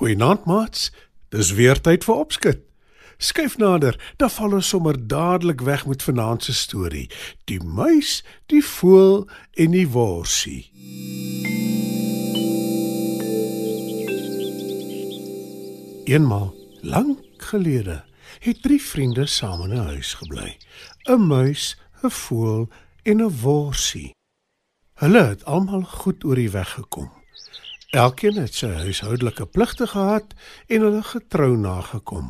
Goeienaand maats. Dis weer tyd vir opskud. Skyf nader, dan val ons sommer dadelik weg met vanaand se storie. Die muis, die voël en die worsie. Eenmal, lank gelede, het drie vriende saam in 'n huis gebly. 'n Muis, 'n voël en 'n worsie. Hulle het almal goed oor die weg gekom. Elkeen het sy huishoudelike pligte gehad en hulle getrou nagekom.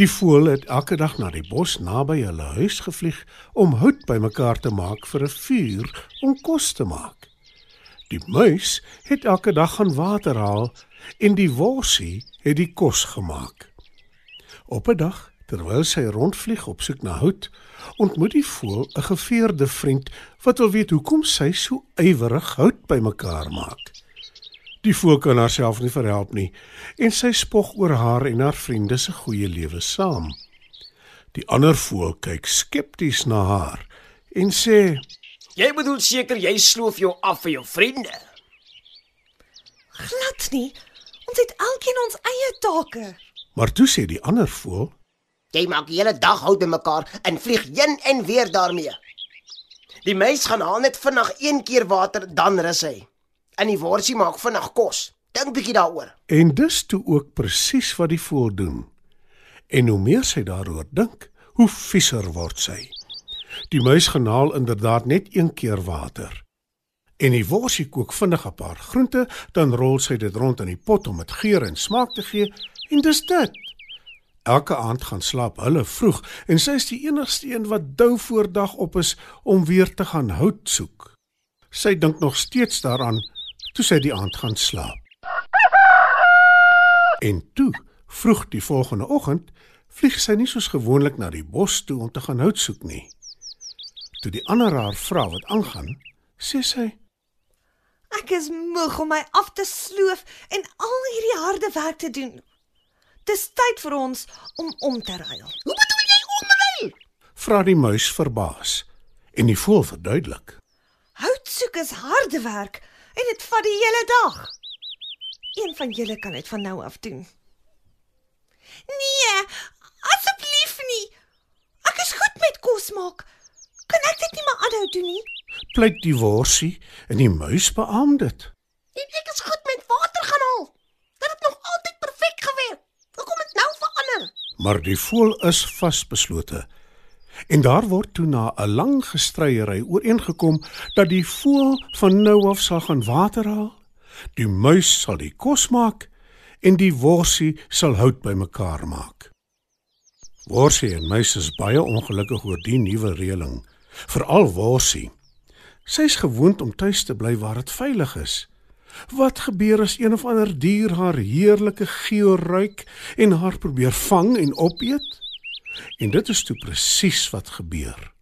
Die voël het elke dag na die bos naby hulle huis gevlieg om hout bymekaar te maak vir 'n vuur om kos te maak. Die muis het elke dag gaan water haal en die worsie het die kos gemaak. Op 'n dag, terwyl sy rondvlieg op soek na hout, ontmoet die voël 'n geveerde vriend wat wil weet hoekom sy so ywerig hout bymekaar maak. Die voël kan haarself nie verhelp nie en sy spog oor haar en haar vriende se goeie lewe saam. Die ander voël kyk skepties na haar en sê: "Jy bedoel seker jy sloof jou af vir jou vriende." Glad nie. Ons het elkeen ons eie take. Maar toe sê die ander voël: "Jy maak die hele dag hout bymekaar en vlieg heen en weer daarmee." Die mens gaan haal net vinnig een keer water dan rus hy en die worsie maak vinnig kos. Dink bietjie daaroor. En dis toe ook presies wat die voël doen. En hoe meer sy daaroor dink, hoe vieser word sy. Die muis genaal inderdaad net een keer water. En die worsie kook vinnig 'n paar groente, dan rol sy dit rond in die pot om dit geur en smaak te gee, en dis dit. Elke aand gaan slaap hulle vroeg en sy is die enigste een wat dou voor dag op is om weer te gaan hout soek. Sy dink nog steeds daaraan toe sy die aand gaan slaap. En toe, vroeg die volgende oggend, vlieg sy nie soos gewoonlik na die bos toe om te gaan hout soek nie. Toe die ander haar vra wat aangaan, sê sy: Ek is moeg om my af te sloof en al hierdie harde werk te doen. Dis tyd vir ons om om te ruil. Hoe bedoel jy omruil? Vra die muis verbaas en die voël verduidelik. Hout soek is harde werk en dit vat die hele dag. Een van julle kan dit van nou af doen. Nee, asseblief nie. Ek is goed met kos maak. Kan ek dit nie maar aanhou doen nie? Pleit die worsie en die muis beamoed dit. En ek is goed met water gaan haal. Dit het nog altyd perfek gewerk. Hoekom het nou verander? Maar die voël is vasbeslote. En daar word toe na 'n lang gestryery ooreengekom dat die voël van nou af sal gaan water haal, die muis sal die kos maak en die worsie sal hout bymekaar maak. Worsie en muis is baie ongelukkig oor die nuwe reëling, veral worsie. Sy's gewoond om tuis te bly waar dit veilig is. Wat gebeur as een of ander dier haar heerlike geur ruik en haar probeer vang en opeet? En dit is toe presies wat gebeur.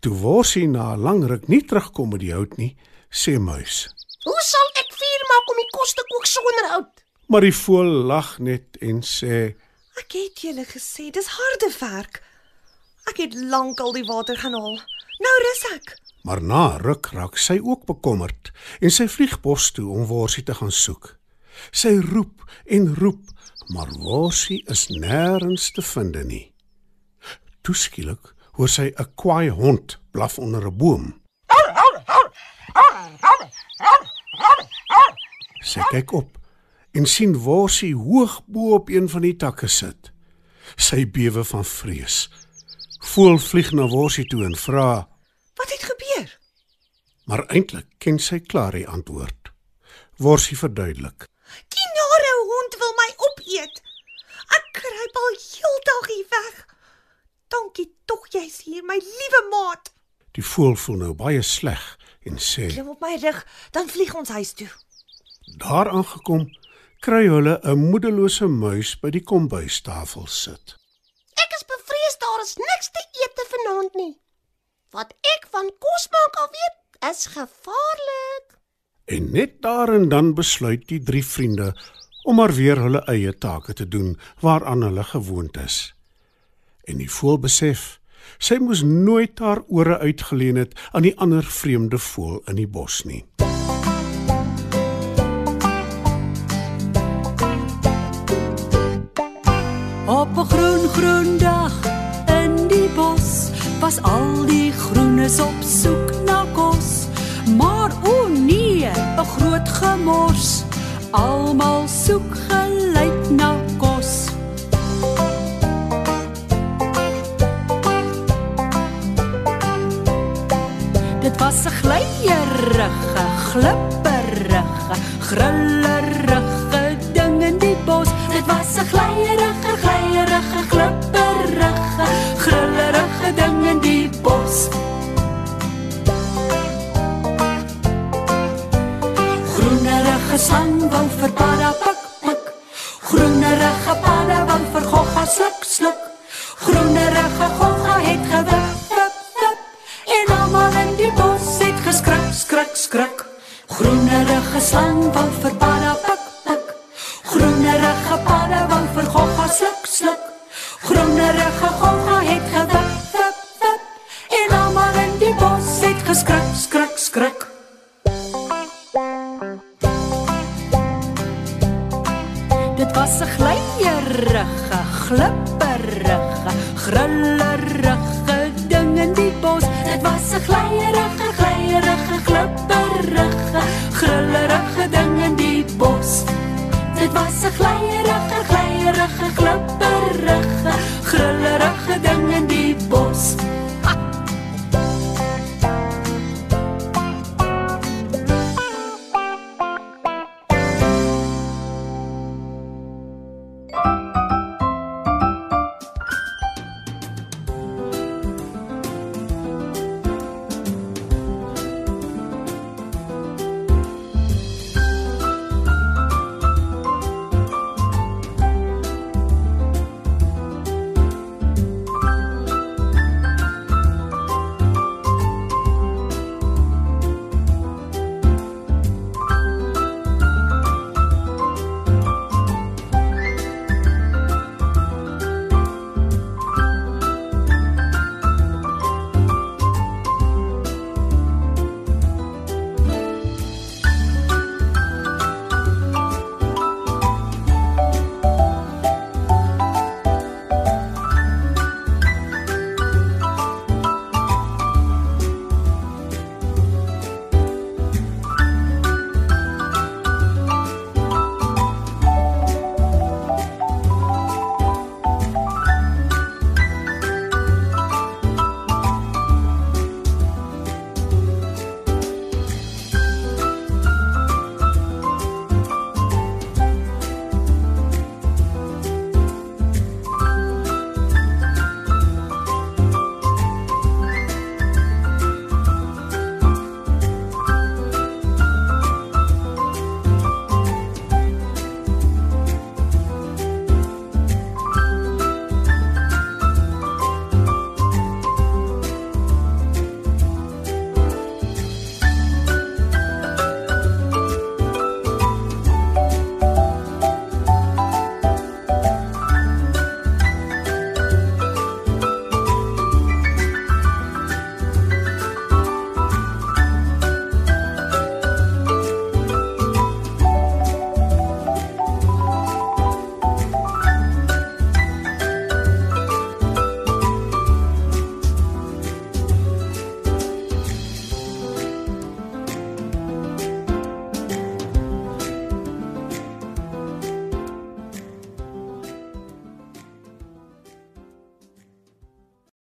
Toe worsie na 'n lang ruk nie terugkom met die hout nie, sê muis: "Hoe sal ek vuur maak om die kos te kook sonder hout?" Maar die voël lag net en sê: "Ek het julle gesê, dis harde werk. Ek het lankal die water gaan haal. Nou rus ek." Maar na ruk raak sy ook bekommerd en sy vlieg bos toe om worsie te gaan soek. Sy roep en roep, maar worsie is nêrens te vind nie. Toe skielik hoor sy 'n kwaai hond blaf onder 'n boom. Sy kyk op en sien Worsie hoog bo op een van die takke sit. Sy bewe van vrees. Voel vlieg na Worsie toe en vra: "Wat het gebeur?" Maar eintlik ken sy klaar die antwoord. Worsie verduidelik: "Die nare hond wil my opeet. Ek kruip al heeldag hier weg. Die voël voel nou baie sleg en sê: Klim op my rug, dan vlieg ons huis toe. Daar aangekom, kry hulle 'n moedelose muis by die kombuistafel sit. Ek is bevrees daar is niks te eet vanaand nie. Wat ek van kos maak al weet, is gevaarlik. En net daar en dan besluit die drie vriende om maar weer hulle eie take te doen waaraan hulle gewoond is. En die voël besef sy moes nooit haar ore uitgeleen het aan die ander vreemde voël in die bos nie. Op 'n groen groen dag in die bos was al die groenes op soek na kos. Maar o nee, 'n groot gemors. Almal soek Was 'n glyerige, glipperige, grillerige ding in die bos. Dit was 'n glyerige, glyerige, glipperige, grillerige ding in die bos. Groenerige slang wou vir para pik pik. Groenerige para wou vir gogga sluk sluk. Groenerige Groenerige slang wou vir para pik pik. Groenerige para wou vir gogga sluk sluk. Groenerige gogga het gewip wip wip. En almal in die bos het geskrik skrik skrik. Dit was 'n glyerige, glipperige, grillerige ding in die bos. Dit was 'n glyerige,